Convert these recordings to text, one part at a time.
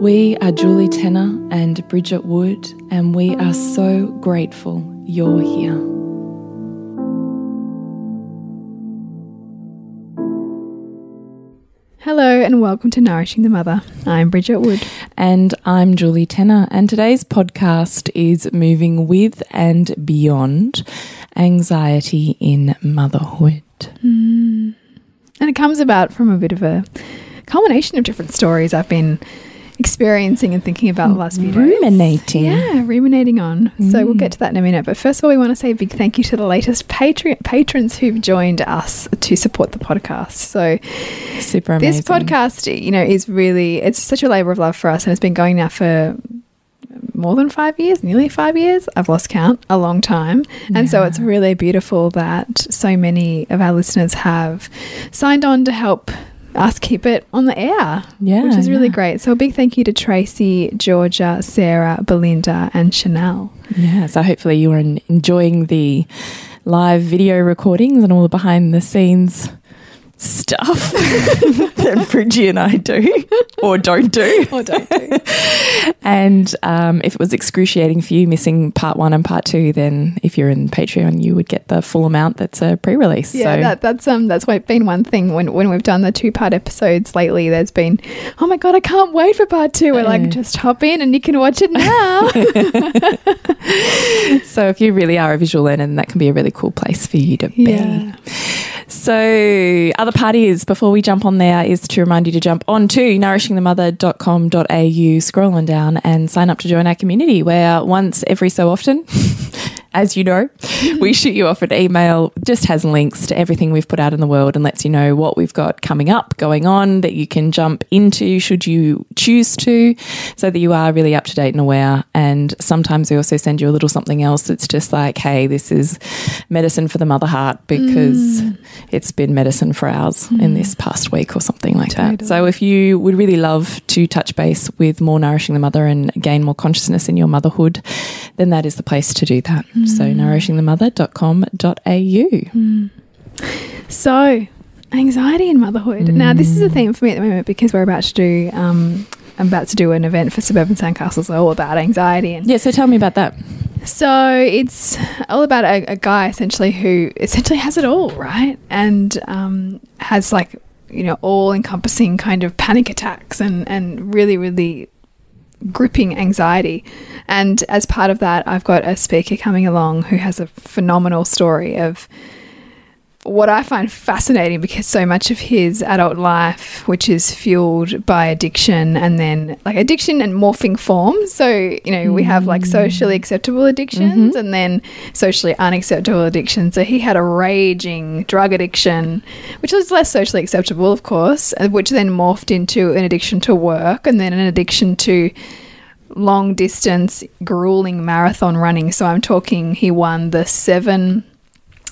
We are Julie Tenner and Bridget Wood, and we are so grateful you're here. Hello and welcome to Nourishing the Mother. I'm Bridget Wood. And I'm Julie Tenner, and today's podcast is moving with and beyond anxiety in motherhood. Mm. And it comes about from a bit of a culmination of different stories I've been experiencing and thinking about the last few days. Ruminating. Yeah, ruminating on. So we'll get to that in a minute. But first of all, we want to say a big thank you to the latest patron patrons who've joined us to support the podcast. So Super amazing. this podcast, you know, is really it's such a labor of love for us, and it's been going now for more than five years, nearly five years. I've lost count, a long time. And so it's really beautiful that so many of our listeners have signed on to help us keep it on the air. Yeah, Which is really yeah. great. So a big thank you to Tracy, Georgia, Sarah, Belinda, and Chanel. Yeah, so hopefully you are enjoying the live video recordings and all the behind the scenes stuff that Bridgie and I do or don't do. Or don't do. And um, if it was excruciating for you missing part one and part two, then if you're in Patreon, you would get the full amount that's a pre release. Yeah, so, that, that's um that's been one thing when when we've done the two part episodes lately. There's been oh my god, I can't wait for part two. We're Uh. like just hop in and you can watch it now. so if you really are a visual learner, then that can be a really cool place for you to be. So, other parties before we jump on there is to remind you to jump on to nourishingthemother.com.au, scroll on down and sign up to join our community where once every so often, as you know, we shoot you off an email, just has links to everything we've put out in the world and lets you know what we've got coming up, going on that you can jump into should you choose to, so that you are really up to date and aware. And sometimes we also send you a little something else that's just like, hey, this is medicine for the mother heart because mm. it's been medicine for ours in mm. this past week or something like that. So if you would really love to touch base with more nourishing the mother and gain more consciousness in your motherhood, then that is the place to do that. Mm. So nourishingthemother.com.au. So, anxiety in motherhood. Now, this is a theme for me at the moment because we're about to do. Um, I'm about to do an event for Suburban Sandcastles all about anxiety, and Yeah, so tell me about that. so it's all about a, a guy essentially who essentially has it all, right? And um, has like you know all encompassing kind of panic attacks and and really really gripping anxiety. And as part of that, I've got a speaker coming along who has a phenomenal story of what I find fascinating because so much of his adult life, which is fueled by addiction and then like addiction and morphing forms. So, you know, we have like socially acceptable addictions and then socially unacceptable addictions. So he had a raging drug addiction, which was less socially acceptable, of course, uh, which then morphed into an addiction to work and then an addiction to long distance grueling marathon running. So I'm talking he won the seven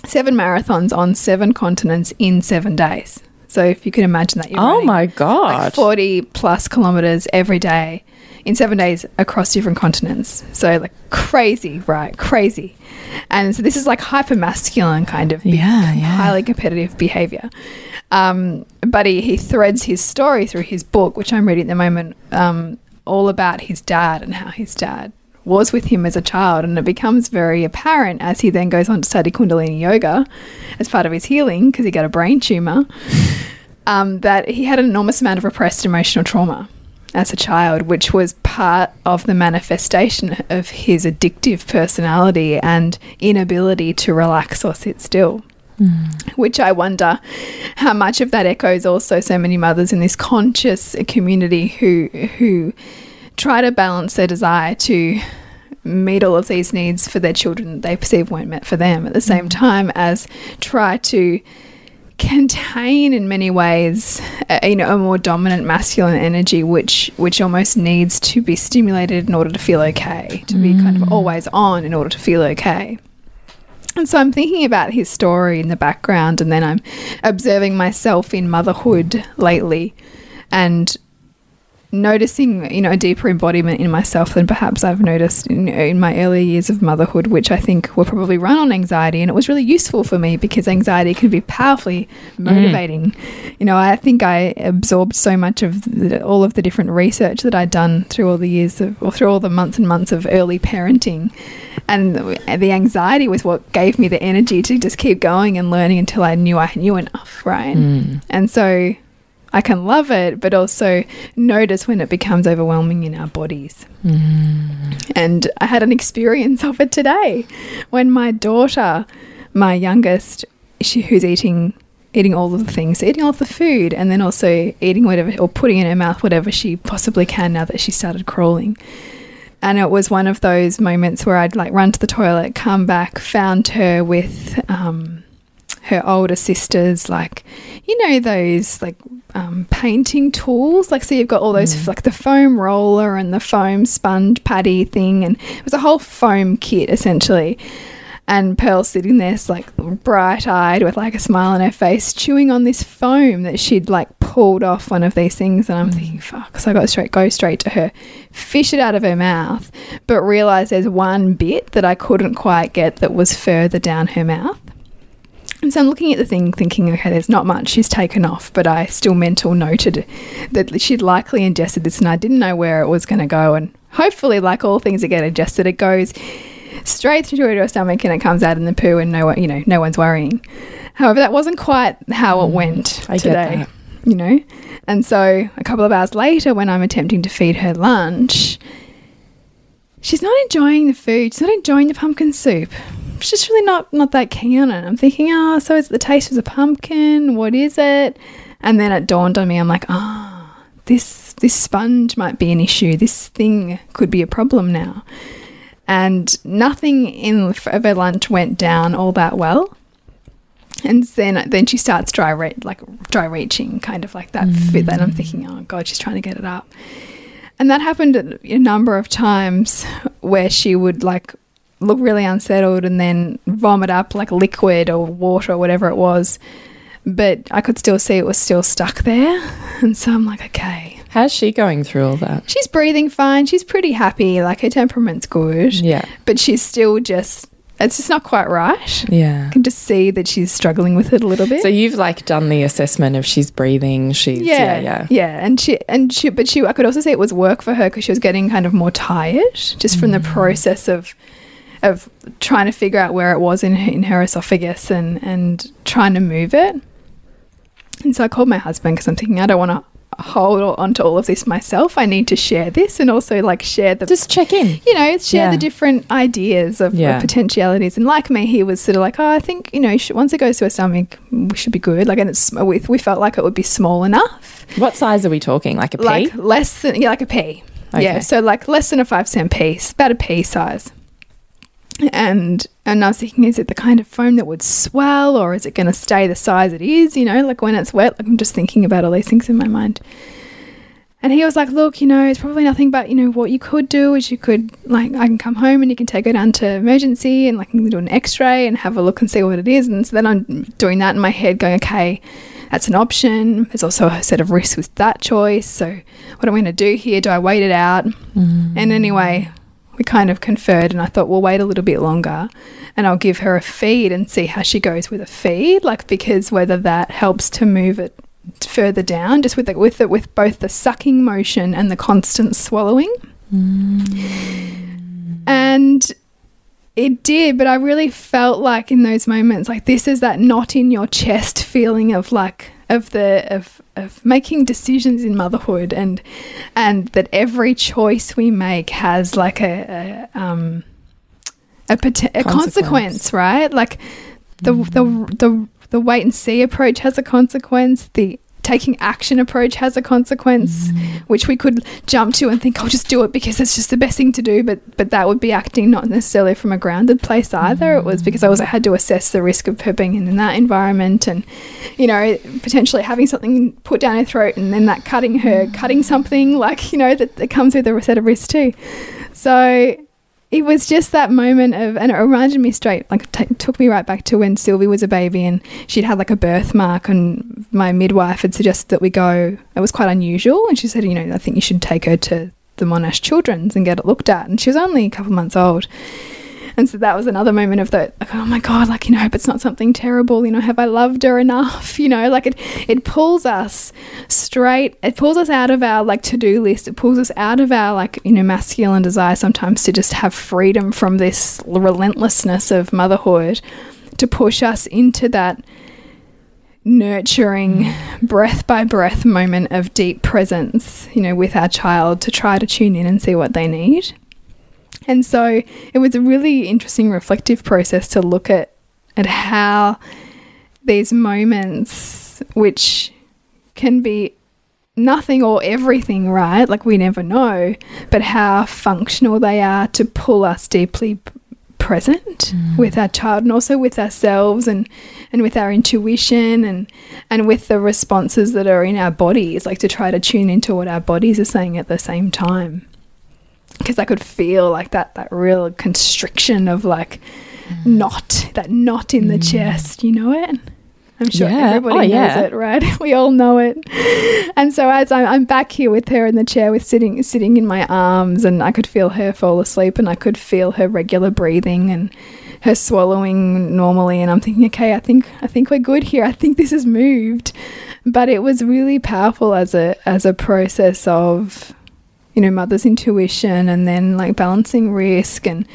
seven marathons on seven continents in seven days. So if you can imagine that, you're Oh my God. like 40 plus kilometers every day in seven days across different continents. So like crazy, right? Crazy. And so this is like hyper masculine kind of Yeah, yeah. highly competitive behavior. Um, but he, he threads his story through his book, which I'm reading at the moment, um, all about his dad and how his dad was with him as a child. And it becomes very apparent as he then goes on to study Kundalini yoga as part of his healing because he got a brain tumor, um, that he had an enormous amount of repressed emotional trauma as a child, which was part of the manifestation of his addictive personality and inability to relax or sit still which I wonder how much of that echoes also so many mothers in this conscious community who who try to balance their desire to meet all of these needs for their children that they perceive weren't met for them at the same mm. time as try to contain in many ways a, you know a more dominant masculine energy which which almost needs to be stimulated in order to feel okay to be kind of mm. always on in order to feel okay. And so I'm thinking about his story in the background, and then I'm observing myself in motherhood lately and noticing, you know, a deeper embodiment in myself than perhaps I've noticed in, in my early years of motherhood, which I think were probably run on anxiety. And it was really useful for me because anxiety can be powerfully mm. motivating. You know, I think I absorbed so much of the, all of the different research that I'd done through all the years of, or through all the months and months of early parenting. And the the anxiety was what gave me the energy to just keep going and learning until I knew I knew enough, right? Mm. And so I can love it, but also notice when it becomes overwhelming in our bodies. And I had an experience of it today when my daughter, my youngest, she who's eating eating all of the things, eating all of the food, and then also eating whatever or putting in her mouth whatever she possibly can now that she started crawling. And it was one of those moments where I'd like run to the toilet, come back, found her with um, her older sisters, like, you know, those like um, painting tools. Like, so you've got all those, like the foam roller and the foam sponge patty thing. And it was a whole foam kit essentially. And Pearl sitting there, like bright eyed with like a smile on her face, chewing on this foam that she'd like pulled off one of these things. And I'm thinking, fuck. So I got straight, go straight to her, fish it out of her mouth, but realize there's one bit that I couldn't quite get that was further down her mouth. And so I'm looking at the thing thinking, okay, there's not much she's taken off, but I still mental noted that she'd likely ingested this and I didn't know where it was going to go. And hopefully, like all things that get ingested, it goes straight through to her stomach and it comes out in the poo and no one, you know, no one's worrying. However, that wasn't quite how it mm, went I today, you know? And so a couple of hours later, when I'm attempting to feed her lunch, she's not enjoying the food. She's not enjoying the pumpkin soup. She's just really not not that keen on it. I'm thinking, oh, so it's the taste of the pumpkin. What is it? And then it dawned on me. I'm like, ah, this this sponge might be an issue. This thing could be a problem now. And nothing in her lunch went down all that well. And then then she starts dry re- like dry reaching, kind of like that fit. Then I'm thinking, oh god, she's trying to get it up. And that happened a number of times where she would like look really unsettled and then vomit up like liquid or water or whatever it was. But I could still see it was still stuck there. And so I'm like, okay. How's she going through all that? She's breathing fine. She's pretty happy. Like her temperament's good. Yeah. But she's still just, it's just not quite right. Yeah. I can just see that she's struggling with it a little bit. So you've like done the assessment of she's breathing, she's yeah, yeah, yeah. yeah. and she and she, but she, I could also see it was work for her because she was getting kind of more tired just from the Mm. process of of trying to figure out where it was in her, in her esophagus and and trying to move it. And so I called my husband because I'm thinking I don't want to hold on to all of this myself. I need to share this and also like share the Just check in. you know, share Yeah. the different ideas of, of potentialities. And like me, he was sort of like, oh, I think you know, sh- once it goes to a stomach, we should be good. Like, and it's uh, we, we felt like it would be small enough, What size are we talking? Like a pea? like less than yeah, like a pea. Okay. Yeah, so like less than a five cent piece, about a pea size. And and I was thinking, is it the kind of foam that would swell, or is it going to stay the size it is? You know, like when it's wet. Like I'm just thinking about all these things in my mind. and he was like, look, you know, it's probably nothing but, you know, what you could do is you could, like, I can come home and you can take her down to emergency and, like, do an x ray and have a look and see what it is. And so then I'm doing that in my head, going, okay, that's an option. There's also a set of risks with that choice. So what am I going to do here? Do I wait it out? Mm. And anyway, we kind of conferred and I thought we'll wait a little bit longer and I'll give her a feed and see how she goes with a feed like because whether that helps to move it further down, just with the, with the, with both the sucking motion and the constant swallowing. Mm. And it did, but I really felt like in those moments, like this is that knot in your chest feeling of like of the of of making decisions in motherhood, and and that every choice we make has like a, a um a, a consequence. consequence, right? Like the mm. the the the wait and see approach has a consequence. The taking action approach has a consequence, mm. which we could jump to and think, I'll just do it because it's just the best thing to do. But but that would be acting not necessarily from a grounded place either. Mm. It was because I also had to assess the risk of her being in that environment and, you know, potentially having something put down her throat and then that cutting her, mm. cutting something like, you know, that, that comes with a set of risks too. So it was just that moment of, and it reminded me straight, like, took me right back to when Sylvie was a baby and she'd had like a birthmark, and my midwife had suggested that we go. It was quite unusual, and she said, you know, I think you should take her to the Monash Children's and get it looked at. And she was only a couple months old. And so that was another moment of that, like, oh my God, like, you know, hope it's not something terrible. You know, have I loved her enough? You know, like it, it pulls us straight, it pulls us out of our like to do list. It pulls us out of our like, you know, masculine desire sometimes to just have freedom from this relentlessness of motherhood to push us into that nurturing mm. breath by breath moment of deep presence, you know, with our child to try to tune in and see what they need. And so it was a really interesting reflective process to look at at how these moments which can be nothing or everything, right? Like we never know, but how functional they are to pull us deeply present mm. with our child and also with ourselves and and with our intuition and and with the responses that are in our bodies like to try to tune into what our bodies are saying at the same time because I could feel like that that real constriction of like mm. knot that knot in the mm. chest. You know it. I'm sure yeah. everybody oh, knows yeah. it, right? we all know it. And so as I'm, I'm, back here with her in the chair, with sitting sitting in my arms, and I could feel her fall asleep, and I could feel her regular breathing and her swallowing normally. And I'm thinking, okay, I think I think we're good here. I think this has moved. But it was really powerful as a as a process of you know mother's intuition and then like balancing risk and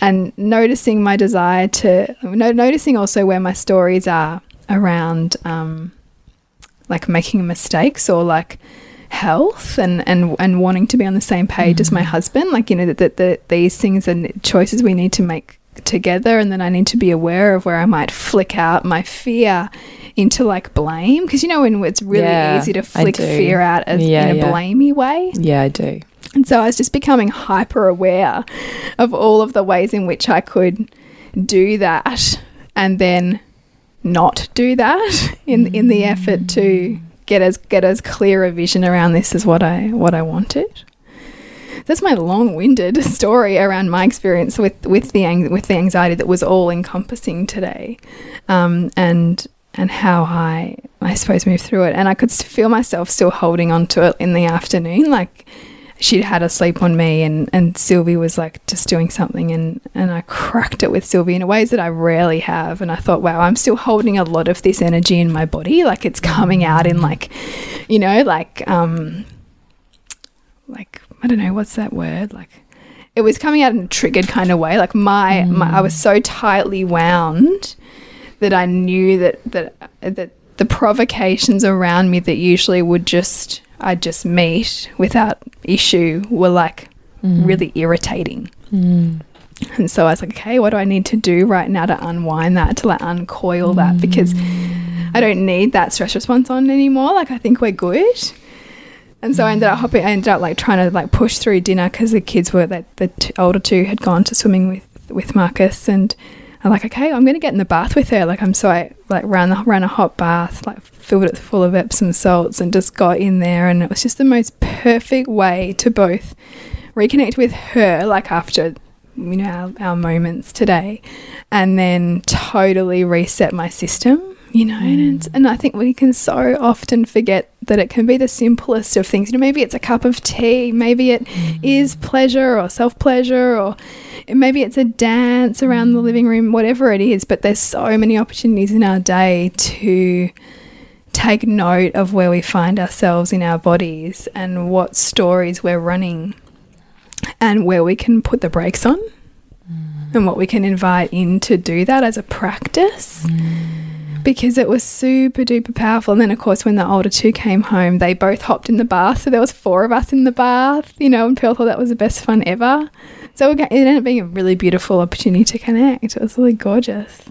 and noticing my desire to no, noticing also where my stories are around um, like making mistakes or like health and and and wanting to be on the same page mm. as my mm. husband like you know that, that, that these things and choices we need to make together and then I need to be aware of where I might flick out my fear into like blame because you know when it's really yeah, easy to flick fear out as yeah, in a yeah. blamey way. Yeah, I do. And so I was just becoming hyper aware of all of the ways in which I could do that and then not do that in in the effort to get as get as clear a vision around this as what I what I wanted. That's my long-winded story around my experience with with the with the anxiety that was all encompassing today, um, and and how I, I suppose, moved through it. And I could feel myself still holding on to it in the afternoon. Like she'd had a sleep on me, and, and Sylvie was like just doing something, and, and I cracked it with Sylvie in a ways that I rarely have. And I thought, wow, I'm still holding a lot of this energy in my body. Like it's coming out in like, you know, like, um, like, I don't know, what's that word? Like, it was coming out in a triggered kind of way. Like my, mm. my I was so tightly wound that I knew that that that the provocations around me that usually would just I'd just meet without issue were like mm. really irritating. Mm. And so I was like, okay, what do I need to do right now to unwind that, to like uncoil mm. that? Because I don't need that stress response on anymore. Like, I think we're good. And so I ended up hopping, I ended up like trying to like push through dinner because the kids were, like, the older two had gone to swimming with, with Marcus. And I'm like, okay, I'm to get in the bath with her. Like, I'm so I like ran the, ran a hot bath, like filled it full of Epsom salts, and just got in there, and it was just the most perfect way to both reconnect with her, like after you know our, our moments today, and then totally reset my system. You know, and, mm. and I think we can so often forget that it can be the simplest of things. You know, maybe it's a cup of tea, maybe it mm. is pleasure or self pleasure, or maybe it's a dance around the living room, whatever it is. But there's so many opportunities in our day to take note of where we find ourselves in our bodies and what stories we're running and where we can put the brakes on mm. and what we can invite in to do that as a practice because it was super duper powerful. And then, of course, when the older two came home, they both hopped in the bath. So there was four of us in the bath, you know, and Pearl thought that was the best fun ever. So it ended up being a really beautiful opportunity to connect. It was really gorgeous.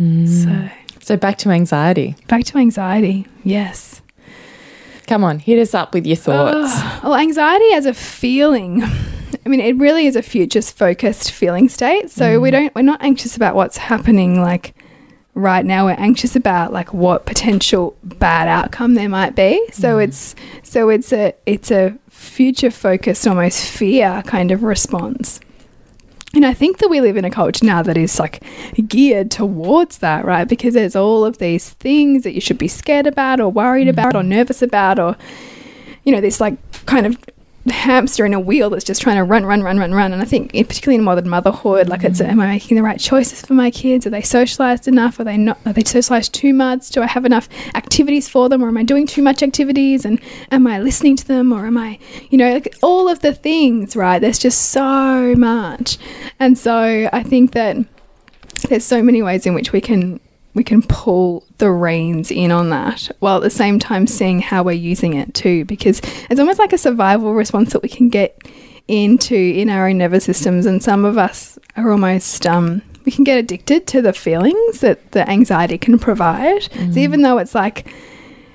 Mm. So So back to anxiety. back to anxiety. Yes. Come on, hit us up with your thoughts. Ah, well, anxiety as a feeling. I mean, it really is a future focused feeling state. So we mm. don't we're not anxious about what's happening like right now. We're anxious about like what potential bad outcome there might be. So mm. it's so it's a it's a future focused almost fear kind of response. And I think that we live in a culture now that is like geared towards that, right? Because there's all of these things that you should be scared about or worried mm. about or nervous about or you know, this like kind of hamster in a wheel that's just trying to run, run, run, run, run. And I think, in, particularly in modern motherhood, like it's, am I making the right choices for my kids? Are they socialized enough? Are they not? Are they socialized too much? Do I have enough activities for them, or am I doing too much activities? And am I listening to them, or am I, you know, like all of the things, right? There's just so much, and so I think that there's so many ways in which we can we can pull the reins in on that while at the same time seeing how we're using it too because it's almost like a survival response that we can get into in our own nervous systems and some of us are almost um, we can get addicted to the feelings that the anxiety can provide. So mm. even though it's like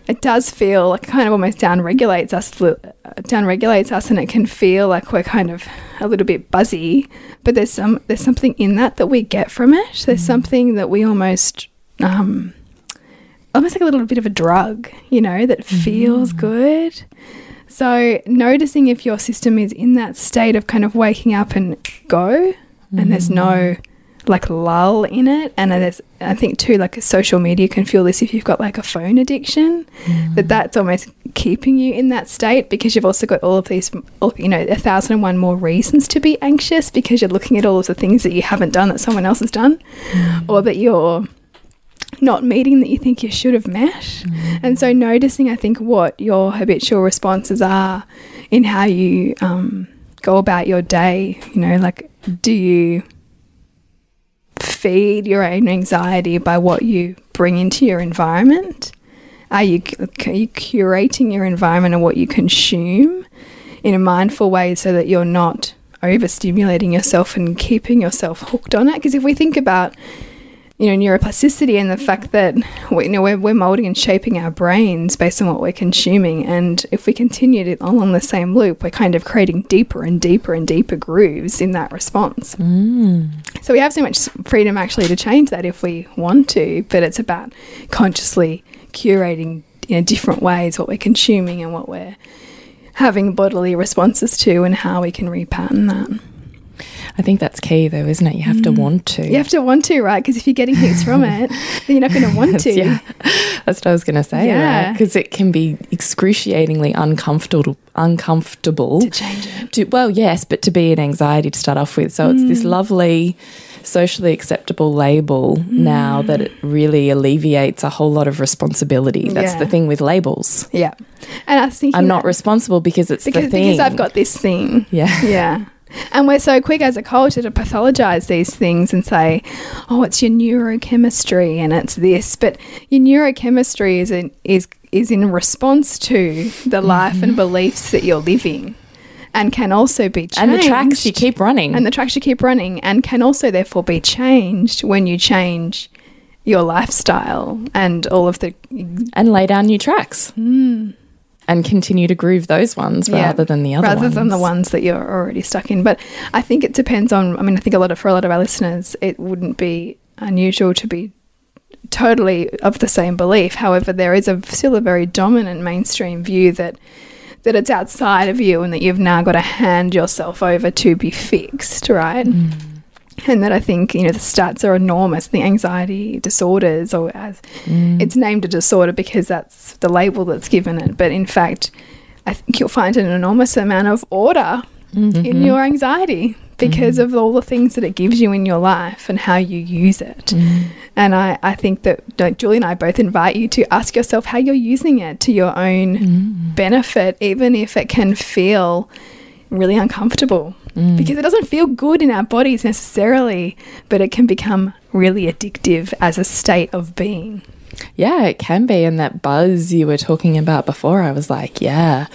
it does feel like kind of almost down regulates us uh, down regulates us and it can feel like we're kind of a little bit buzzy but there's some there's something in that that we get from it. There's mm. something that we almost um almost like a little bit of a drug you know that feels mm. good. So noticing if your system is in that state of kind of waking up and go and there's no mm. like lull in it. And there's i think too like social media can feel this if you've got like a phone addiction mm. that that's almost keeping you in that state because you've also got all of these you know a thousand and one more reasons to be anxious because you're looking at all of the things that you haven't done that someone else has done or that you're not meeting that you think you should have met. And so noticing, I think, what your habitual responses are in how you um, go about your day. You know, like, do you feed your own anxiety by what you bring into your environment? Are you, are you curating your environment and what you consume in a mindful way so that you're not overstimulating yourself and keeping yourself hooked on it? Because if we think about you know neuroplasticity and the fact that we, you know we're, we're molding and shaping our brains based on what we're consuming. And if we continue to, along the same loop we're kind of creating deeper and deeper and deeper grooves in that response. Mm. So we have so much freedom actually to change that if we want to but it's about consciously curating in different ways what we're consuming and what we're having bodily responses to and how we can repattern that I think that's key, though, isn't it? You have to mm. want to. you have to want to right because if you're getting things from it then you're not going to want to yeah, that's what I was going to say. Yeah. because it can be excruciatingly uncomfortable. Uncomfortable to change it to well, yes, but to be an anxiety to start off with. So it's this mm. lovely, socially acceptable label now that it mm. really alleviates a whole lot of responsibility. That's Yeah. the thing with labels. Yeah. And I was thinking I'm not responsible because it's because, the thing. because I've got this thing. yeah. Yeah. And we're so quick as a culture to pathologize these things and say, oh, it's your neurochemistry and it's this. But your neurochemistry is in, is, is in response to the life and beliefs that you're living and can also be changed. And the tracks you keep running. and the tracks you keep running and can also therefore be changed when you change your lifestyle and all of the and lay down new tracks. Hmm. And continue to groove those ones Yeah. rather than the other rather ones. than the ones that you're already stuck in. But I think it depends on. I mean, I think a lot of for a lot of our listeners, it wouldn't be unusual to be totally of the same belief. However, there is a still a very dominant mainstream view that that it's outside of you and that you've now got to hand yourself over to be fixed, right? Mm. And that I think you know the stats are enormous. The anxiety disorders, or as mm. it's named a disorder because that's the label that's given it. But in fact, I think you'll find an enormous amount of order in mm-hmm. your anxiety because mm-hmm. of all the things that it gives you in your life and how you use it. Mm-hmm. And I, I think that like, Julie and I both invite you to ask yourself how you're using it to your own benefit, even if it can feel really uncomfortable. Mm. Because it doesn't feel good in our bodies necessarily, but it can become really addictive as a state of being. Yeah, it can be. And that buzz you were talking about before, I was like, yeah.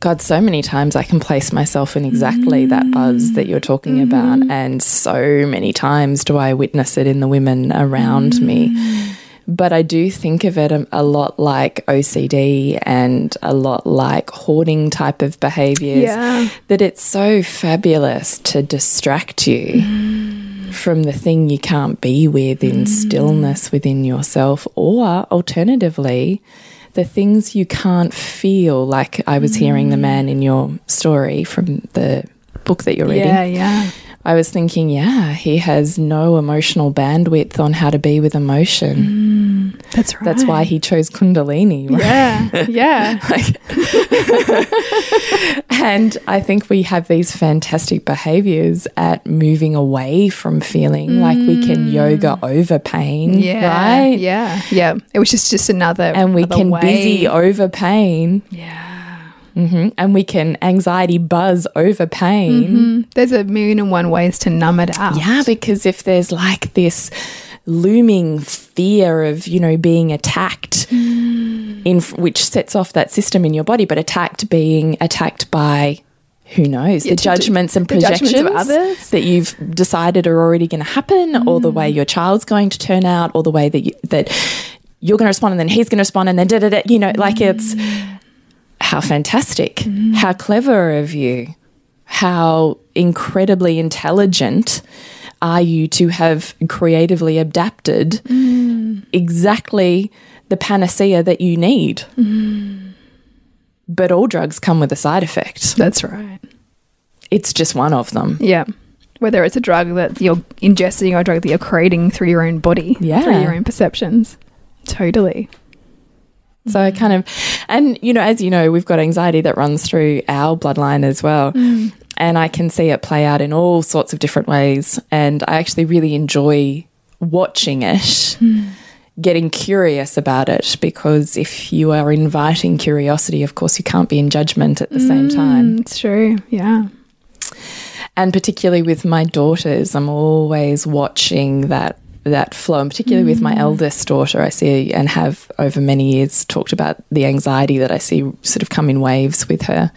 God, so many times I can place myself in exactly that buzz that you're talking about. Mm-hmm. And so many times do I witness it in the women around me. Mm. But I do think of it a, a lot like OCD and a lot like hoarding type of behaviors. Yeah. That it's so fabulous to distract you mm. from the thing you can't be with in mm. stillness within yourself, or alternatively, the things you can't feel. Like I was hearing the mm. man in your story from the book that you're reading. Yeah, yeah. I was thinking, yeah, he has no emotional bandwidth on how to be with emotion. That's right. That's why he chose Kundalini. Right? Yeah, yeah. And I think we have these fantastic behaviors at moving away from feeling like we can yoga over pain, Mm. Yeah, right? yeah, yeah. It was just just another, And we another can way. busy over pain, Yeah, hmm and we can anxiety buzz over pain. Mm, there's a million and one ways to numb it out. Yeah, because if there's like this looming fear of, you know, being attacked, in which sets off that system in your body, but attacked being attacked by who knows Yeah, the judgments and the judgments projections of others. that you've decided are already going to happen, or the way your child's going to turn out, or the way that you, that you're going to respond, and then he's going to respond, and then da da da. You know, like it's how fantastic, mm-hmm. how clever of you, how incredibly intelligent are you to have creatively adapted mm-hmm. exactly the panacea that you need. Mm-hmm. But all drugs come with a side effect. That's right. It's just one of them. Yeah. Whether it's a drug that you're ingesting or a drug that you're creating through your own body, Yeah. through your own perceptions. Totally. So I kind of, and you know, as you know, we've got anxiety that runs through our bloodline as well. And I can see it play out in all sorts of different ways. And I actually really enjoy watching it, getting curious about it, because if you are inviting curiosity, of course, you can't be in judgment at the same time. Mm, It's true. Yeah. and particularly with my daughters i'm always watching that that flow and particularly with my mm. eldest daughter i see and have over many years talked about the anxiety that i see sort of come in waves with her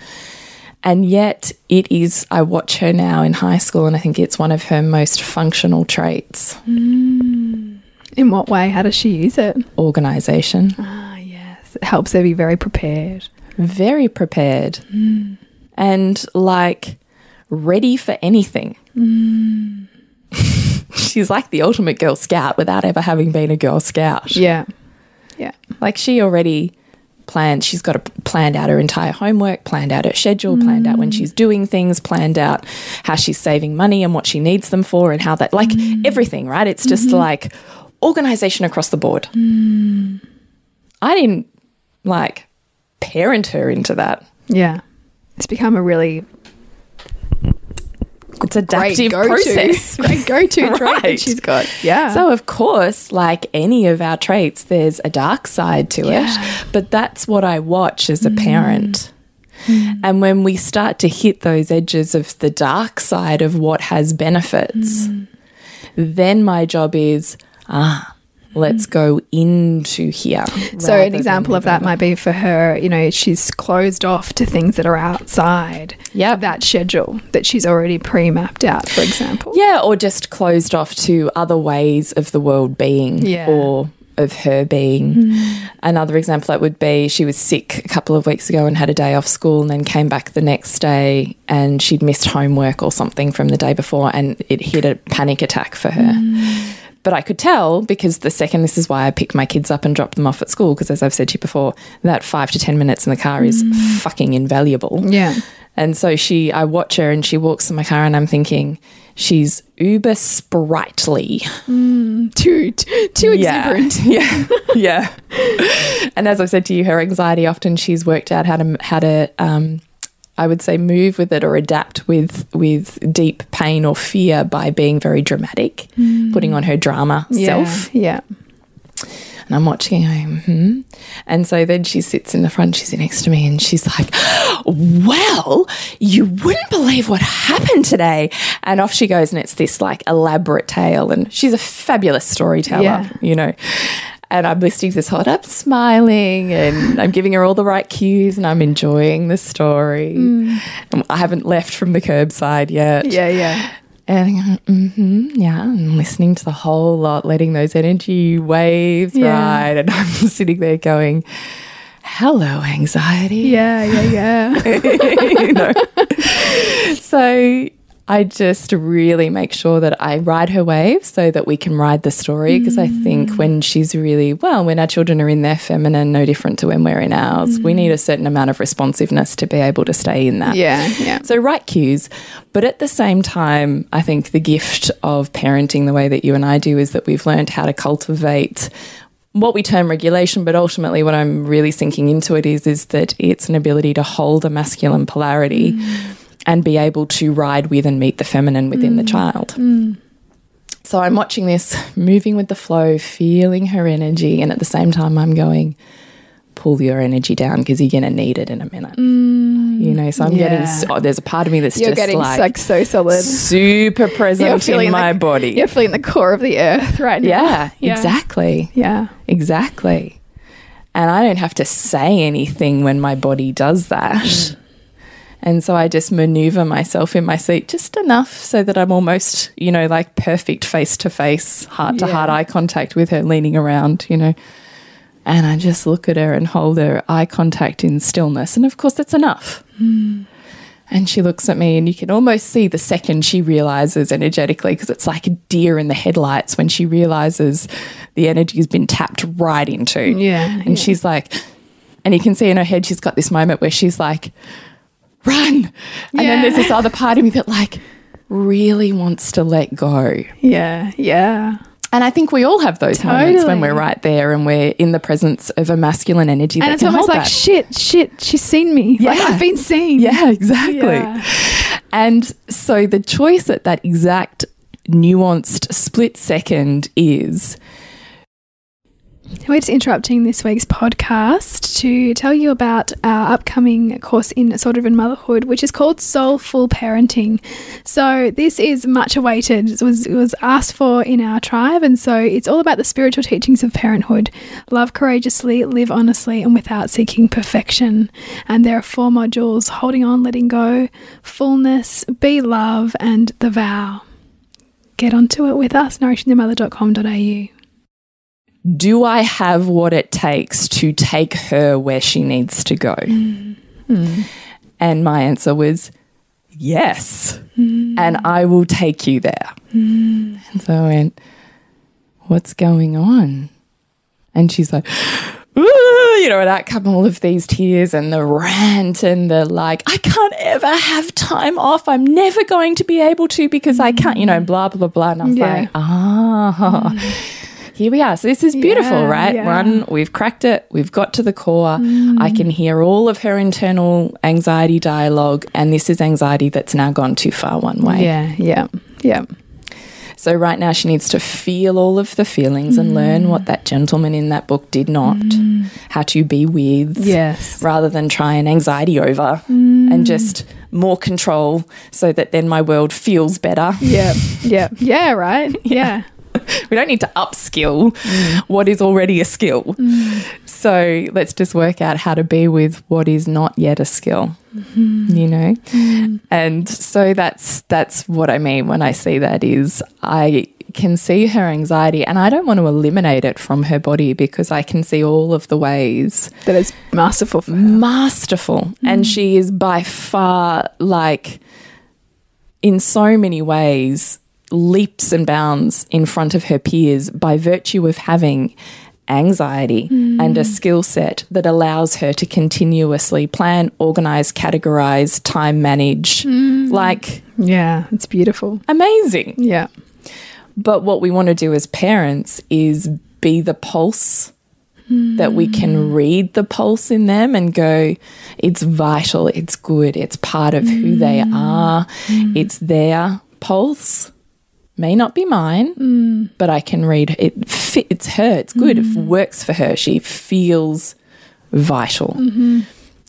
and yet it is i watch her now in high school and i think it's one of her most functional traits mm. In what way? How does she use it? organization Ah, yes. It helps her be very prepared. very prepared mm. and like ready for anything. She's like the ultimate Girl Scout without ever having been a Girl Scout. Yeah. Yeah. Like she already planned, she's got a, planned out her entire homework, planned out her schedule, planned out when mm. she's doing things, planned out how she's saving money and what she needs them for and how that, like mm. everything, right? It's just mm-hmm. like organization across the board. Mm. I didn't like parent her into that. Yeah. It's become a really It's great adaptive go-to, process. great go-to trait that Right. she's got. Yeah. So, of course, like any of our traits, there's a dark side to Yeah. it. But that's what I watch as a mm. parent. Mm. And when we start to hit those edges of the dark side of what has benefits, mm. then my job is ah, let's go into here. So an example of that might be for her, you know, she's closed off to things that are outside Yep. that schedule that she's already pre-mapped out, for example. Yeah, or just closed off to other ways of the world being, Yeah. or of her being. Hmm. Another example that would be she was sick a couple of weeks ago and had a day off school and then came back the next day and she'd missed homework or something from the day before and it hit a panic attack for her. Hmm. But I could tell because the second this is why I pick my kids up and drop them off at school because as I've said to you before, that 5 to 10 minutes in the car is fucking invaluable. Yeah. And so she, I watch her and she walks in my car and I'm thinking, she's uber sprightly. Too too, too exuberant. Yeah. yeah. And as I've said to you, her anxiety often she's worked out how to, how to, um, I would say move with it or adapt with with deep pain or fear by being very dramatic, putting on her drama Yeah. self. Yeah. And I'm watching going, hmm. And so then she sits in the front, she's next to me, and she's like, Well, you wouldn't believe what happened today. And off she goes, and it's this like elaborate tale. And she's a fabulous storyteller, Yeah. you know. And I'm listening to this whole up, smiling, and I'm giving her all the right cues, and I'm enjoying the story. And I haven't left from the curbside yet. Yeah. Yeah. And mm-hmm, yeah, I'm listening to the whole lot, letting those energy waves Yeah. ride. And I'm sitting there going, hello, anxiety. Yeah. Yeah. Yeah. you know? so I just really make sure that I ride her wave so that we can ride the story. Because I think mm. when she's really, well, when our children are in their feminine, no different to when we're in ours, we need a mm. certain amount of responsiveness to be able to stay in that. Yeah. Yeah. So, right cues. But at the same time, I think the gift of parenting the way that you and I do is that we've learned how to cultivate what we term regulation, but ultimately what I'm really sinking into it is is that it's an ability to hold a masculine polarity mm. And be able to ride with and meet the feminine within the mm. child. Mm. So I'm watching this, moving with the flow, feeling her energy, and at the same time I'm going, pull your energy down because you're going to need it in a minute. Mm. you know, so I'm getting, yeah. so, oh, there's a part of me that's You're just getting like, like so solid. super present in the- my body. You're feeling the core of the earth right now. yeah, Yeah. exactly. Yeah. Exactly. And I don't have to say anything when my body does that. And so I just maneuver myself in my seat just enough so that I'm almost, you know, like perfect face to face, heart to heart eye contact with her leaning around, you know. And I just look at her and hold her eye contact in stillness. And of course, that's enough. Hmm. And she looks at me, and you can almost see the second she realizes energetically, because it's like a deer in the headlights when she realizes the energy has been tapped right into. Yeah, And yeah. she's like, and you can see in her head, she's got this moment where she's like, run. And then there's this other part of me that, like, really wants to let go. Yeah. Yeah. And I think we all have those moments when we're right there and we're in the presence of a masculine energy that And it's almost like, that. shit, shit, she's seen me. Like, Yeah. I've been seen. Yeah, exactly. Yeah. And so the choice at that exact nuanced split second is We're just interrupting this week's podcast to tell you about our upcoming course in Soul Driven Motherhood, which is called Soulful Parenting. So, this is much awaited. It was, it was asked for in our tribe, and so it's all about the spiritual teachings of parenthood love courageously, live honestly, and without seeking perfection. And there are four modules holding on, letting go, fullness, be love, and the vow. Get onto it with us, nourishingthemother.com.au. do I have what it takes to take her where she needs to go? Mm-hmm. And my answer was yes. Mm-hmm. And I will take you there. Mm-hmm. And so I went, What's going on? And she's like, "Ooh," you know, and out come all of these tears and the rant and the like, I can't ever have time off. I'm never going to be able to because I can't, you know, blah, blah, blah. And I was Yeah. like, ah, here we are. So this is beautiful, Yeah, right? yeah. One, we've cracked it. We've got to the core. Mm. I can hear all of her internal anxiety dialogue. And this is anxiety that's now gone too far one way. Yeah, yeah, yeah. So right now she needs to feel all of the feelings and learn what mm. that gentleman in that book did not, mm. how to be with, Yes. rather than try and anxiety over mm. and just more control so that then my world feels better. Yeah, yeah, yeah, right? Yeah. We don't need to upskill what is already a skill. So let's just work out how to be with what is not yet a skill. Mm-hmm. You know? Mm. And so that's that's what I mean when I see that is I can see her anxiety and I don't want to eliminate it from her body because I can see all of the ways That is masterful for her. masterful and mm. she is by far like in so many ways leaps and bounds in front of her peers by virtue of having anxiety hmm. and a skill set that allows her to continuously plan, organize, categorize, time manage. Hmm. Like Yeah, it's beautiful. amazing. Yeah. But what we want to do as parents is be the pulse that we can hmm. read the pulse in them and go, it's vital, it's good, it's part of who they are, it's their pulse. May not be mine, mm. but I can read it. Fit, it's her, it's good, it mm-hmm. works for her. She feels vital. Mm-hmm.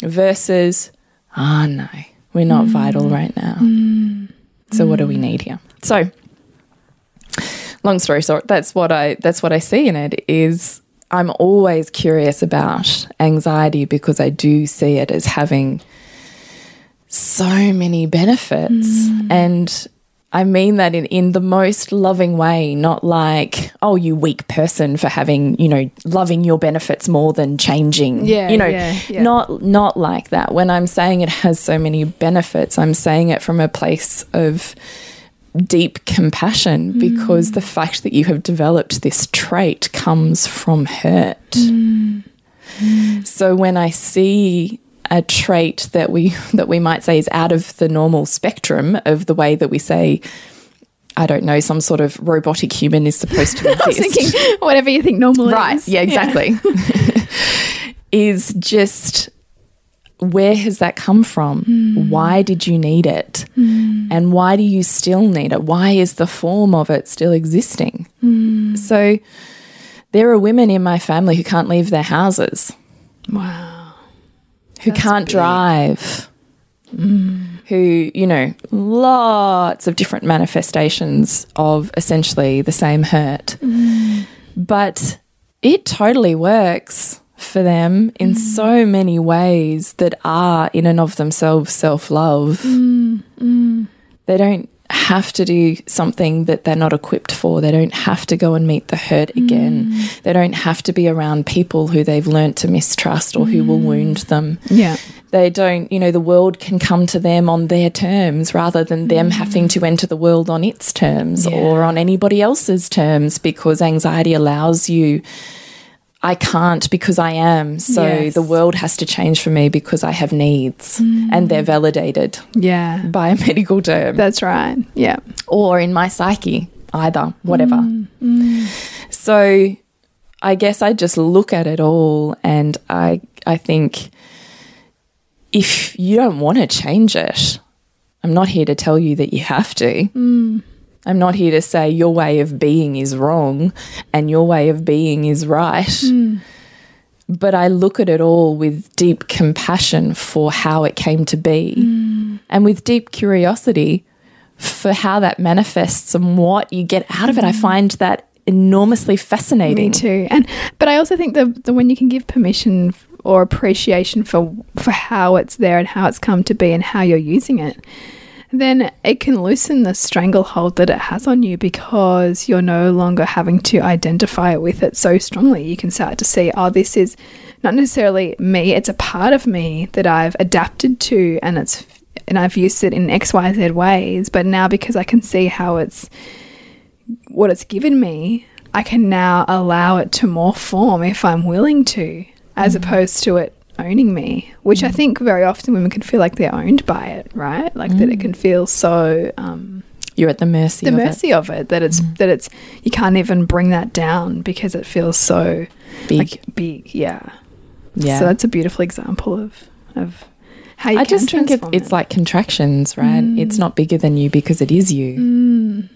Versus, ah, no, we're not mm. vital right now. Mm. So, what do we need here? So, long story short, that's what I that's what I see in it is I'm always curious about anxiety because I do see it as having so many benefits and I mean that in, in the most loving way, not like, oh, you weak person for having, you know, loving your benefits more than changing. Yeah, You know, yeah, yeah. not not like that. When I'm saying it has so many benefits, I'm saying it from a place of deep compassion mm. because the fact that you have developed this trait comes from hurt. Mm. Mm. So when I see a trait that we that we might say is out of the normal spectrum of the way that we say I don't know some sort of robotic human is supposed to I was exist. thinking whatever you think normal right. is. Yeah, exactly. is just where has that come from? Hmm. Why did you need it? Hmm. And why do you still need it? Why is the form of it still existing? Hmm. So there are women in my family who can't leave their houses, Wow. Who That's can't big. drive, mm. who, you know, lots of different manifestations of essentially the same hurt. Mm. But it totally works for them in mm. so many ways that are, in and of themselves, self love. They don't have to do something that they're not equipped for. They don't have to go and meet the hurt mm. again. They don't have to be around people who they've learnt to mistrust or who will mm. wound them. Yeah. They don't, you know, the world can come to them on their terms rather than them mm. having to enter the world on its terms Yeah. or on anybody else's terms because anxiety allows you. I can't because I am. So Yes. the world has to change for me because I have needs mm. and they're validated Yeah. by a medical term That's right. Yeah. or in my psyche, either, whatever. Mm. Mm. So I guess I just look at it all and I I think if you don't want to change it, I'm not here to tell you that you have to. I'm not here to say your way of being is wrong and your way of being is right. Hmm. But I look at it all with deep compassion for how it came to be hmm. and with deep curiosity for how that manifests and what you get out of it. I hmm. find that enormously fascinating. Me too. And but I also think that the when you can give permission or appreciation for for how it's there and how it's come to be and how you're using it, then it can loosen the stranglehold that it has on you because you're no longer having to identify with it so strongly. You can start to see, oh, this is not necessarily me, it's a part of me that I've adapted to and it's and I've used it in XYZ ways, but now because I can see how it's what it's given me, I can now allow it to more form if I'm willing to, as mm-hmm. opposed to it owning me, which I mm. think very often women can feel like they're owned by it, right? Like that it can mm. feel so um, You're at the mercy the of mercy of it that it's mm. that it's you can't even bring that down because it feels so. Big. like big, yeah. yeah. So that's a beautiful example of of how you I can just think it, it's it. like contractions, right? It's not bigger than you because it is you.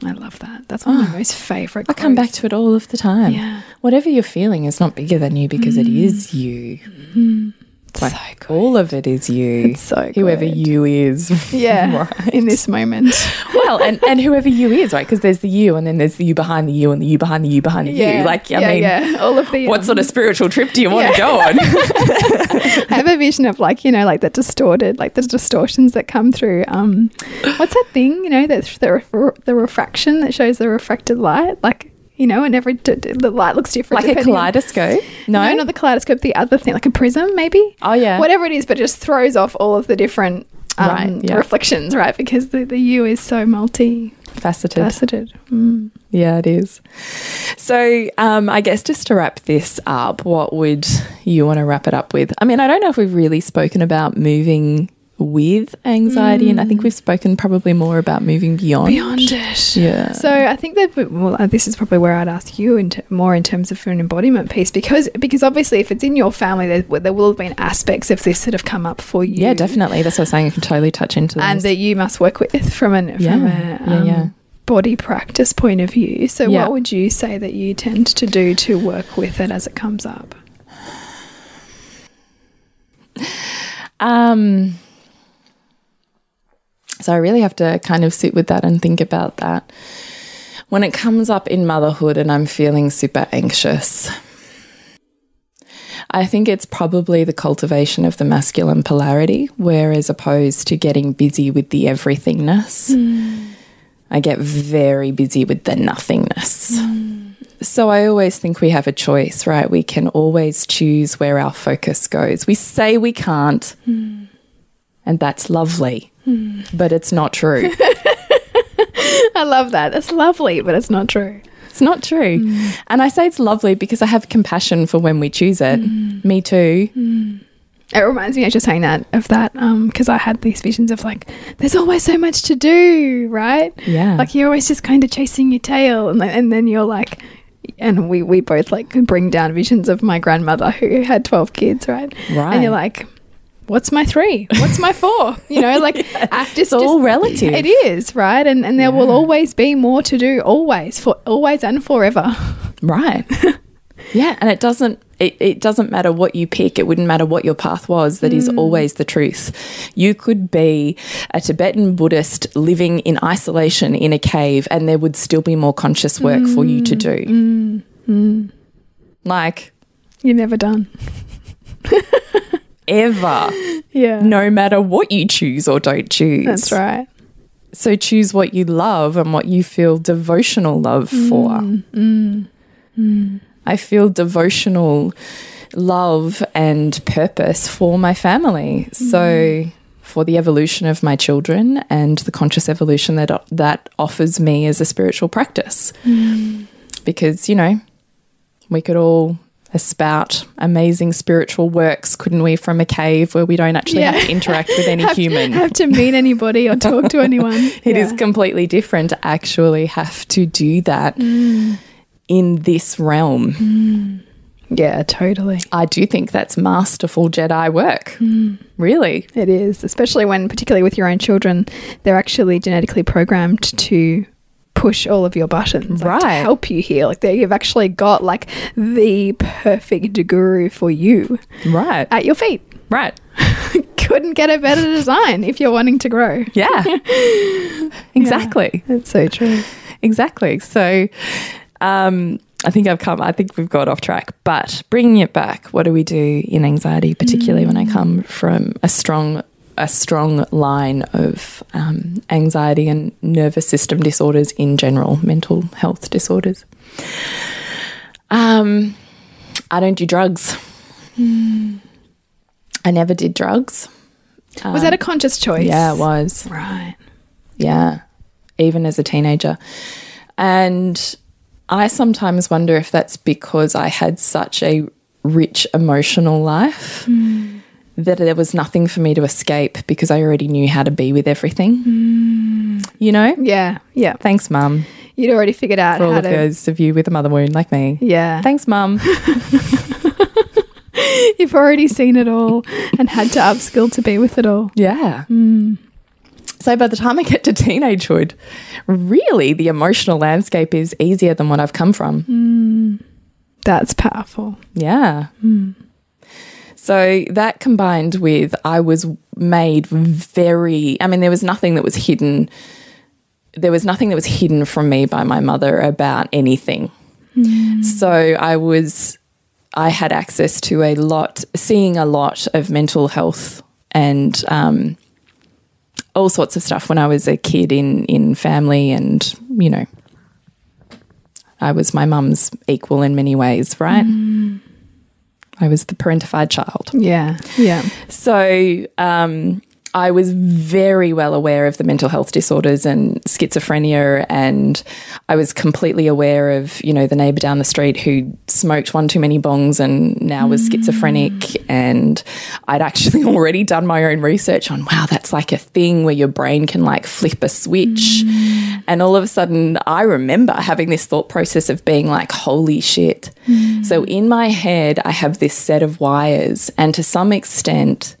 Mm. I love that. That's one of my most favorite. I come back to it all of the time. Yeah. Whatever you're feeling is not bigger than you because it is you. Like, So good. all of it is you. It's so whoever you is. Yeah, right. in this moment. well, and, and whoever you is, right? Because there's the you, and then there's the you behind the you, and the you behind the you behind the Yeah, you. Like, I yeah, mean, yeah. all of the. what um, sort of spiritual trip do you want to go on? I have a vision of like you know like the distorted like the distortions that come through um what's that thing you know that the ref- the refraction that shows the refracted light like you know and every d- d- the light looks different like a on- kaleidoscope? No, no not the kaleidoscope the other thing like a prism maybe Oh, yeah. whatever it is but just throws off all of the different um, Right, yeah. reflections right because the, the you is so multi faceted. faceted mm. Yeah, it is. So, um, I guess just to wrap this up, what would you want to wrap it up with? I mean, I don't know if we've really spoken about moving with anxiety, and I think we've spoken probably more about moving beyond. beyond it Yeah. So I think that well, uh, this is probably where I'd ask you in more in terms of an embodiment piece because because obviously if it's in your family, there, there will have been aspects of this that have come up for you. Yeah, definitely. That's what I'm saying. I can totally touch into and this. that you must work with from an Yeah, from a yeah, um, yeah. body practice point of view. So Yeah. what would you say that you tend to do to work with it as it comes up? Um, so I really have to kind of sit with that and think about that. When it comes up in motherhood and I'm feeling super anxious, I think it's probably the cultivation of the masculine polarity, whereas opposed to getting busy with the everythingness, I get very busy with the nothingness. So I always think we have a choice, right? We can always choose where our focus goes. We say we can't, and that's lovely, Hmm. but it's not true. I love that. That's lovely, but it's not true. it's not true. Hmm. And I say it's lovely because I have compassion for when we choose it. Hmm. Me too. It reminds me, as you're saying that, of that, um, because I had these visions of like, there's always so much to do, right? Yeah. Like you're always just kind of chasing your tail, and then, and then you're like, and we we both like bring down visions of my grandmother who had twelve kids, right? Right. And you're like, what's my three? What's my four? You know, like I just, It's all relative. It is right, and and there will always be more to do, always for always and forever. Right. yeah, and it doesn't it, it doesn't matter what you pick, it wouldn't matter what your path was, That is mm. always the truth. You could be a Tibetan Buddhist living in isolation in a cave and there would still be more conscious work for you to do. Mm. Mm. Like You're never done. ever. Yeah, No matter what you choose or don't choose. that's right. So choose what you love and what you feel devotional love mm, for. Mm, mm. I feel devotional love and purpose for my family. So for the evolution of my children and the conscious evolution that that offers me as a spiritual practice. Because, you know, we could all espout amazing spiritual works, couldn't we, from a cave where we don't actually Yeah. have to interact with any have, human. have to meet anybody or talk to anyone. It is Yeah. completely different to actually have to do that Mm. in this realm. Yeah, totally. I do think that's masterful Jedi work. Mm. Really. It is, especially when, particularly with your own children, they're actually genetically programmed to push all of your buttons, like, to Right. help you heal. Like they, you've actually got like the perfect guru for you Right. at your feet. Right. Couldn't get a better design if you're wanting to grow. Yeah. exactly. That's so true. Exactly. So um I think I've come I think we've got off track, but bringing it back, what do we do in anxiety particularly when I come from a strong a strong line of um, anxiety and nervous system disorders in general, mental health disorders. Um, I don't do drugs. I never did drugs. Was that a conscious choice? Yeah, it was. Right. Yeah, even as a teenager. And I sometimes wonder if that's because I had such a rich emotional life that there was nothing for me to escape because I already knew how to be with everything. Mm. You know? Yeah. Yeah. Thanks, Mum, You'd already figured out for all how of to. those of you with a mother wound like me. Yeah. Thanks, Mum. You've already seen it all and had to upskill to be with it all. Yeah. Mm. So by the time I get to teenagehood, really the emotional landscape is easier than what I've come from. Mm. That's powerful. Yeah. So that combined with I was made very, I mean, there was nothing that was hidden. There was nothing that was hidden from me by my mother about anything. So I was, I had access to a lot, seeing a lot of mental health and um, all sorts of stuff when I was a kid in in family, and you know, I was my mum's equal in many ways, right? I was the parentified child. Yeah. Yeah. So um, I was very well aware of the mental health disorders and schizophrenia, and I was completely aware of you know the neighbour down the street who smoked one too many bongs and now was schizophrenic, and I'd actually already done my own research on wow that's like a thing where your brain can like flip a switch, and all of a sudden I remember having this thought process of being like holy shit. So in my head I have this set of wires, and to some extent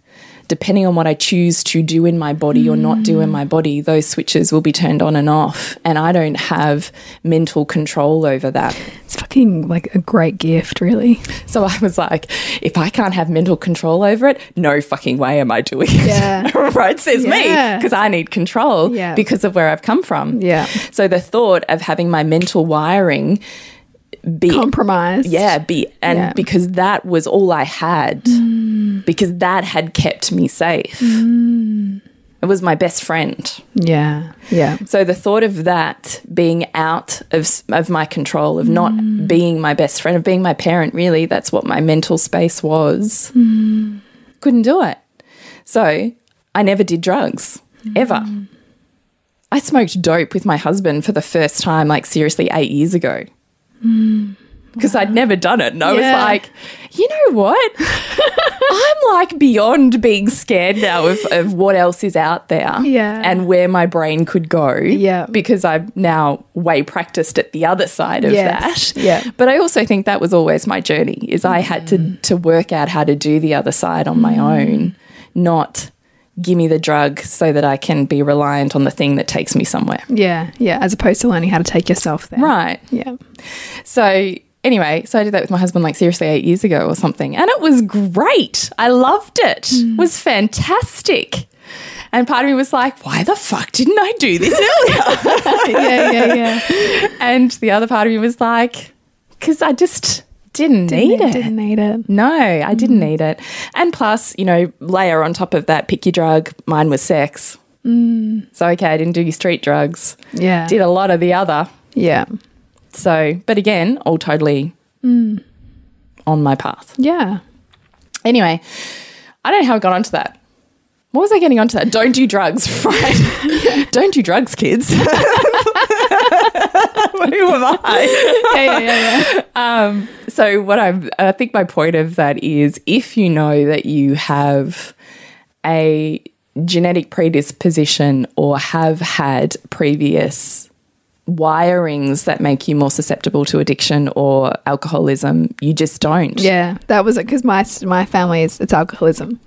depending on what I choose to do in my body or not do in my body, those switches will be turned on and off. And I don't have mental control over that. It's fucking like a great gift, really. So I was like, if I can't have mental control over it, no fucking way am I doing it. Yeah. right? Says me, because I need control Yeah. because of where I've come from. Yeah. So the thought of having my mental wiring be Compromise. yeah, be and Yeah. because that was all I had. Mm. Because that had kept me safe. Mm. It was my best friend. Yeah. Yeah. So the thought of that being out of of my control, of not mm. being my best friend, of being my parent, really, that's what my mental space was. Couldn't do it. So I never did drugs ever. I smoked dope with my husband for the first time, like seriously, eight years ago. Because I'd never done it. And I Yeah. was like, you know what? I'm like beyond being scared now of, of what else is out there Yeah. and where my brain could go. Yeah. Because I'm now way practiced at the other side of Yes. that. Yeah. But I also think that was always my journey is I had to mm. to work out how to do the other side on my mm. own, not give me the drug so that I can be reliant on the thing that takes me somewhere. Yeah. Yeah. As opposed to learning how to take yourself there. Right. Yeah. So anyway, so I did that with my husband like seriously eight years ago or something, and it was great. I loved it. Mm. It was fantastic. And part of me was like, why the fuck didn't I do this earlier? yeah. Yeah. Yeah. and the other part of me was like, because I just didn't, need it. Didn't need it. No, I mm-hmm. didn't need it. And plus, you know, layer on top of that, pick your drug. Mine was sex. Mm. So, okay, I didn't do your street drugs. Yeah. Did a lot of the other. Yeah. So, but again, all totally mm. on my path. Yeah. Anyway, I don't know how I got onto that. What was I getting onto that? Don't do drugs, right? don't do drugs, kids. Who am I? Yeah. Yeah. Yeah. yeah. Um, So, what I'm, I think my point of that is if you know that you have a genetic predisposition or have had previous wirings that make you more susceptible to addiction or alcoholism, you just don't. Yeah, that was it because my my family is it's alcoholism,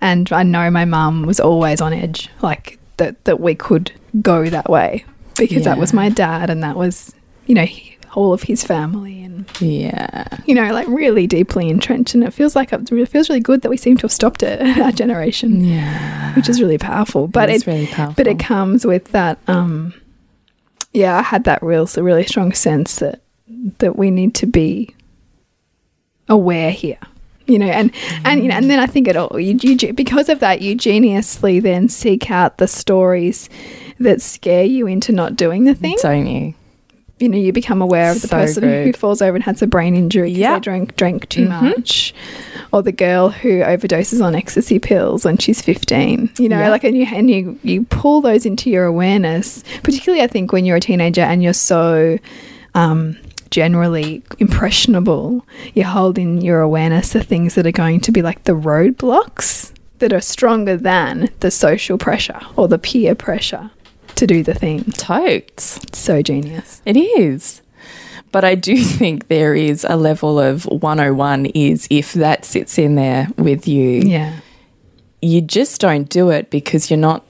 and I know my mum was always on edge, like that that we could go that way because that was my dad, and that was you know all of his family, and Yeah. you know like really deeply entrenched. And it feels like it feels really good that we seem to have stopped it, our generation, Yeah. which is really powerful. But is it really powerful. but it comes with that. um Yeah, I had that real, so really strong sense that that we need to be aware here you know and and you know and then i think it all you, you because of that you geniusly then seek out the stories that scare you into not doing the thing Don't you? You know you become aware of the So person who falls over and has a brain injury because Yep. They drank drank too much or the girl who overdoses on ecstasy pills when she's 15 you know Yep. like and you and you you pull those into your awareness particularly i think when you're a teenager and you're so um generally impressionable you hold in your awareness the things that are going to be like the roadblocks that are stronger than the social pressure or the peer pressure to do the thing Totes. so genius It is. But I do think there is a level of 101 is if that sits in there with you, yeah you just don't do it because you're not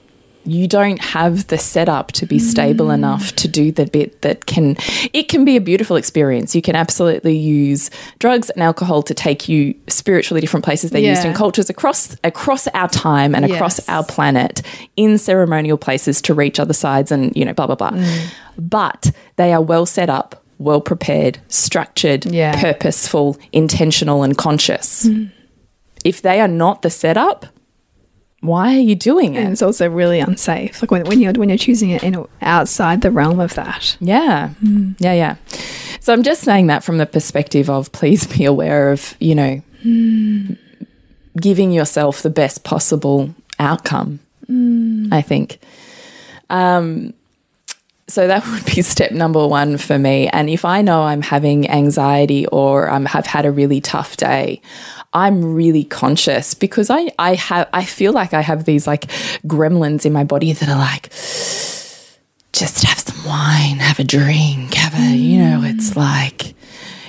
you don't have the setup to be stable enough to do the bit that can it can be a beautiful experience. You can absolutely use drugs and alcohol to take you spiritually different places. They're used in cultures across across our time and across Yes. our planet in ceremonial places to reach other sides and you know blah blah blah. Mm. but they are well set up well prepared structured Yeah. purposeful intentional and conscious. If they are not the setup why are you doing it And it's also really unsafe. Like when, when you're when you're choosing it in outside the realm of that. Yeah. Yeah, yeah. So I'm just saying that from the perspective of please be aware of, you know, giving yourself the best possible outcome, I think. Um, so that would be step number one for me. And if I know I'm having anxiety or I um, have had a really tough day, I'm really conscious because I, I have I feel like I have these like gremlins in my body that are like, just have some wine, have a drink, have a, you know, it's mm. like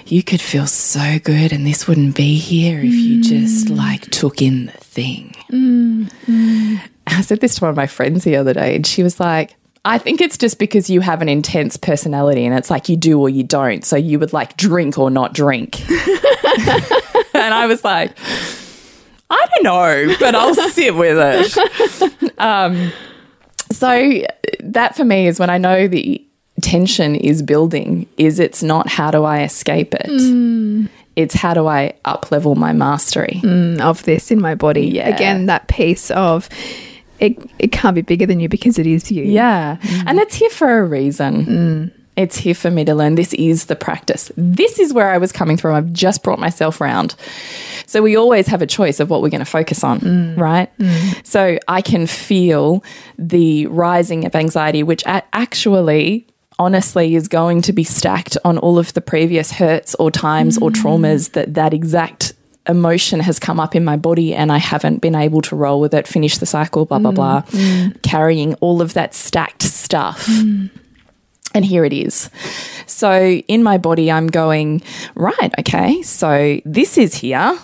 you could feel so good and this wouldn't be here if you just mm. like took in the thing. Mm, I said this to one of my friends the other day and she was like, I think it's just because you have an intense personality and it's like you do or you don't. So you would like drink or not drink. and I was like, I don't know, but I'll sit with it. Um, so that for me is when I know the tension is building is it's not how do I escape it. It's how do I up level my mastery. mm, Of this in my body. Yeah. Again, that piece of it it can't be bigger than you because it is you. Yeah. Mm. And it's here for a reason. Mm. It's here for me to learn. This is the practice. This is where I was coming from. I've just brought myself round. So we always have a choice of what we're going to focus on, mm. right? So I can feel the rising of anxiety, which actually, honestly, is going to be stacked on all of the previous hurts or times or traumas that that exact emotion has come up in my body and I haven't been able to roll with it, finish the cycle, blah, blah, mm. blah, mm. carrying all of that stacked stuff. Mm. And here it is. So in my body, I'm going, right, okay, so this is here.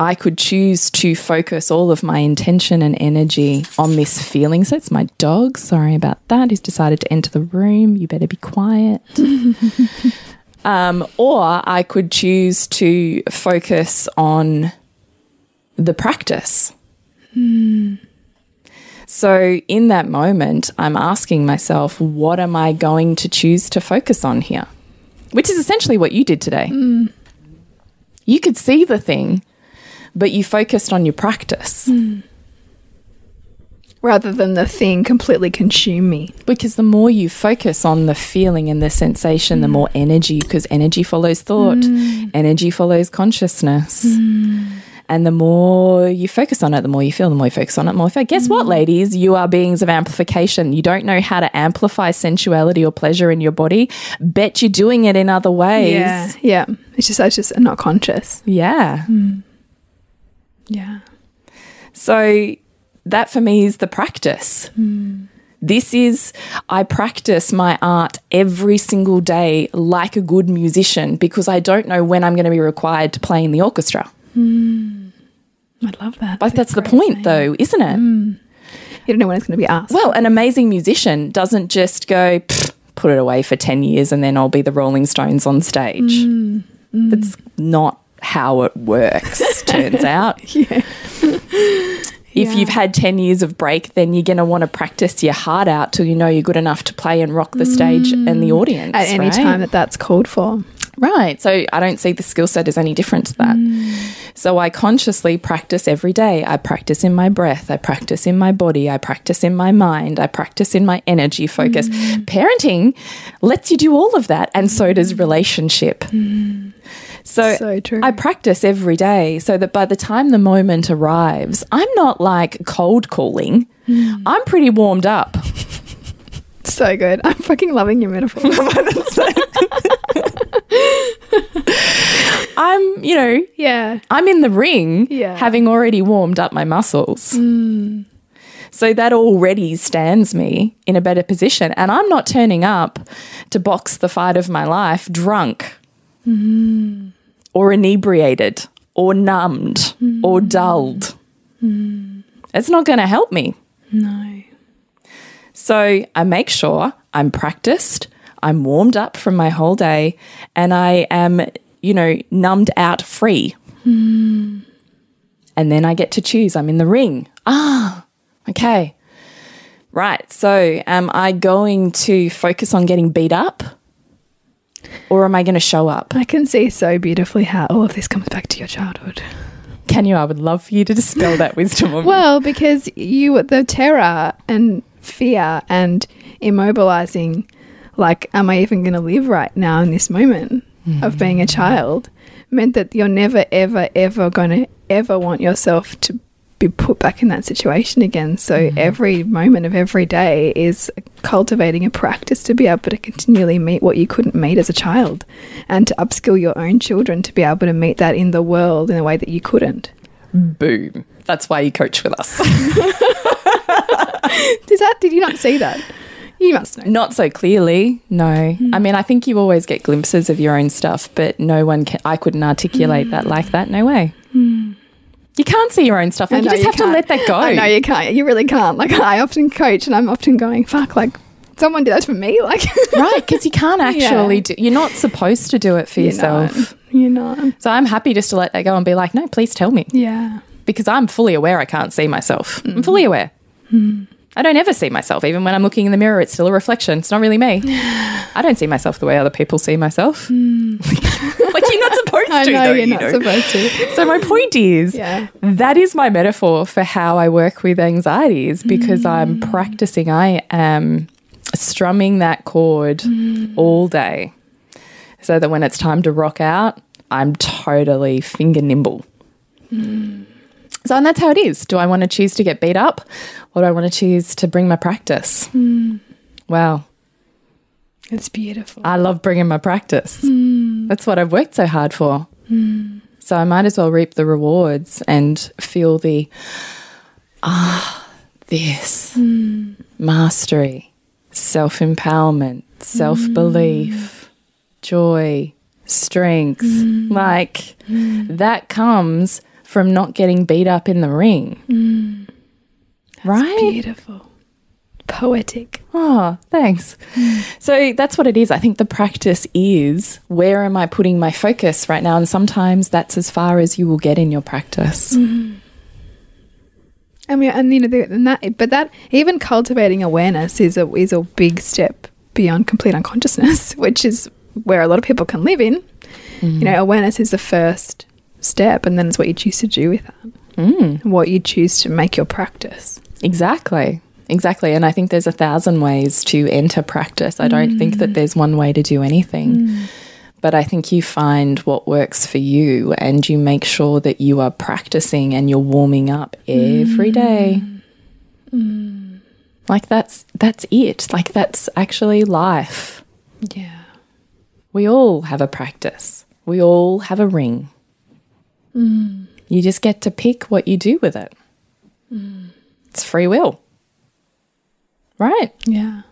I could choose to focus all of my intention and energy on this feeling. So it's my dog. Sorry about that. He's decided to enter the room. You better be quiet. um, or I could choose to focus on the practice. Hmm. So, in that moment, I'm asking myself, what am I going to choose to focus on here? Which is essentially what you did today. Hmm. You could see the thing, but you focused on your practice. Hmm. Rather than the thing completely consume me. Because the more you focus on the feeling and the sensation, the mm. more energy, because energy follows thought, mm. energy follows consciousness. Mm. And the more you focus on it, the more you feel, the more you focus on it, the more you feel. Guess what, ladies? You are beings of amplification. You don't know how to amplify sensuality or pleasure in your body. Bet you're doing it in other ways. Yeah. Yeah. It's just I just not conscious. Yeah. Yeah. So that for me is the practice. This is, I practice my art every single day like a good musician because I don't know when I'm going to be required to play in the orchestra. Hmm. I love that. Like, that's the point, though, isn't it? Hmm. You don't know when it's going to be asked. Well, an amazing musician doesn't just go, put it away for 10 years and then I'll be the Rolling Stones on stage. Hmm. That's not how it works, turns out. yeah. If Yeah. you've had 10 years of break, then you're going to want to practice your heart out till you know you're good enough to play and rock the stage and the mm. audience. At any right? time that that's called for. Right. So I don't see the skill set as any different to that. Mm. So I consciously practice every day. I practice in my breath. I practice in my body. I practice in my mind. I practice in my energy focus. Mm. Parenting lets you do all of that. And so does relationship. So, So true. I practice every day so that by the time the moment arrives, I'm not like cold calling. Hmm. I'm pretty warmed up. So good. I'm fucking loving your metaphors. I'm, you know, yeah. I'm in the ring Yeah. having already warmed up my muscles. Hmm. So that already stands me in a better position. And I'm not turning up to box the fight of my life drunk hmm. Or inebriated or numbed or hmm. dulled. Hmm. It's not going to help me. No. So I make sure I'm practiced, I'm warmed up from my whole day, and I am, you know, numbed out free. Hmm. And then I get to choose. I'm in the ring. Ah, okay. Right. So am I going to focus on getting beat up? Or am I going to show up? I can see so beautifully how all of this comes back to your childhood. Can you? I would love for you to dispel that wisdom. Well, because you, the terror and fear and immobilizing, like, am I even going to live right now in this moment of being a mm. child, meant that you're never, ever, ever going to ever want yourself to be put back in that situation again. So mm-hmm. every moment of every day is cultivating a practice to be able to continually meet what you couldn't meet as a child and to upskill your own children to be able to meet that in the world in a way that you couldn't. Boom. That's why you coach with us. Does that did you not see that? You must know. Not so clearly, no. Mm. I mean, I think you always get glimpses of your own stuff, but no one can. I couldn't articulate that mm. like that. No way. Mm. You can't see your own stuff. Like, you just have to can't. let that go. I know you can't. You really can't. Like I often coach, and I'm often going, "Fuck!" Like someone did that for me. Like right? Because you can't actually Yeah. do. You're not supposed to do it for You're yourself. not. You're not. So I'm happy just to let that go and be like, no, please tell me, Yeah. because I'm fully aware I can't see myself. Mm. I'm fully aware. I don't ever see myself. Even when I'm looking in the mirror, it's still a reflection. It's not really me. I don't see myself the way other people see myself. like you're not supposed Mm. I to. know though, you're you not know? supposed to. So my point is, Yeah. that is my metaphor for how I work with anxieties is because I'm mm. practicing. I am strumming that chord mm. all day so that when it's time to rock out, I'm totally finger nimble. Mm. So, and that's how it is. Do I want to choose to get beat up or do I want to choose to bring my practice? Wow. It's beautiful. I love bringing my practice. Hmm. That's what I've worked so hard for. Hmm. So I might as well reap the rewards and feel the ah, this hmm. mastery, self empowerment, self belief, joy, strength. Like that comes from not getting beat up in the ring. right? beautiful. Poetic. Oh, thanks. Hmm. So that's what it is. I think the practice is where am I putting my focus right now? And sometimes that's as far as you will get in your practice. Hmm. I mean, and you know, the, and that, but that even cultivating awareness is a is a big step beyond complete unconsciousness, which is where a lot of people can live in. You know, hmm. awareness is the first step, and then it's what you choose to do with that, Mm, what you choose to make your practice. exactly. Exactly. And I think there's a thousand ways to enter practice. I don't think that mm. there's one way to do anything. Mm. But I think you find what works for you and you make sure that you are practicing and you're warming up every mm. day. Like that's that's it. Like that's actually life. Yeah. We all have a practice. We all have a ring. You just get to pick what you do with it. It's free will. Right? Yeah.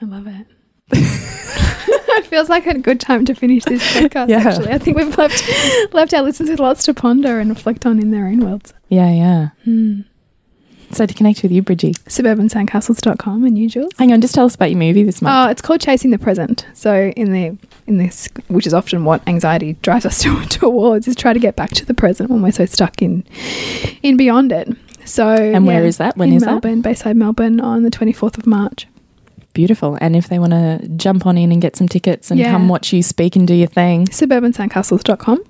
I love it. it feels like a good time to finish this podcast. Yeah. Actually, I think we've left left our listeners with lots to ponder and reflect on in their own worlds. Yeah, yeah. Hmm. So to connect with you, Bridgie. Suburbansandcastles.com and you, Jules. Hang on, just tell us about your movie this month. Oh, it's called Chasing the Present. So in the in this, which is often what anxiety drives us to, towards, is try to get back to the present when we're so stuck in in beyond it. So And where is that? When in is that? Melbourne, Bayside, Melbourne, on the twenty fourth of March. Beautiful. And if they want to jump on in and get some tickets and Yeah. come watch you speak and do your thing, Suburbansandcastles.com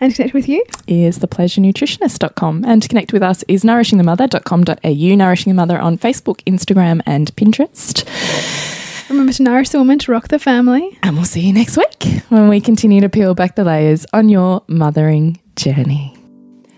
and to connect with you. is thepleasurenutritionist.com. And to connect with us is nourishingthemother.com.au, Nourishing the Mother on Facebook, Instagram, and Pinterest. Remember to nourish the woman to rock the family. And we'll see you next week when we continue to peel back the layers on your mothering journey.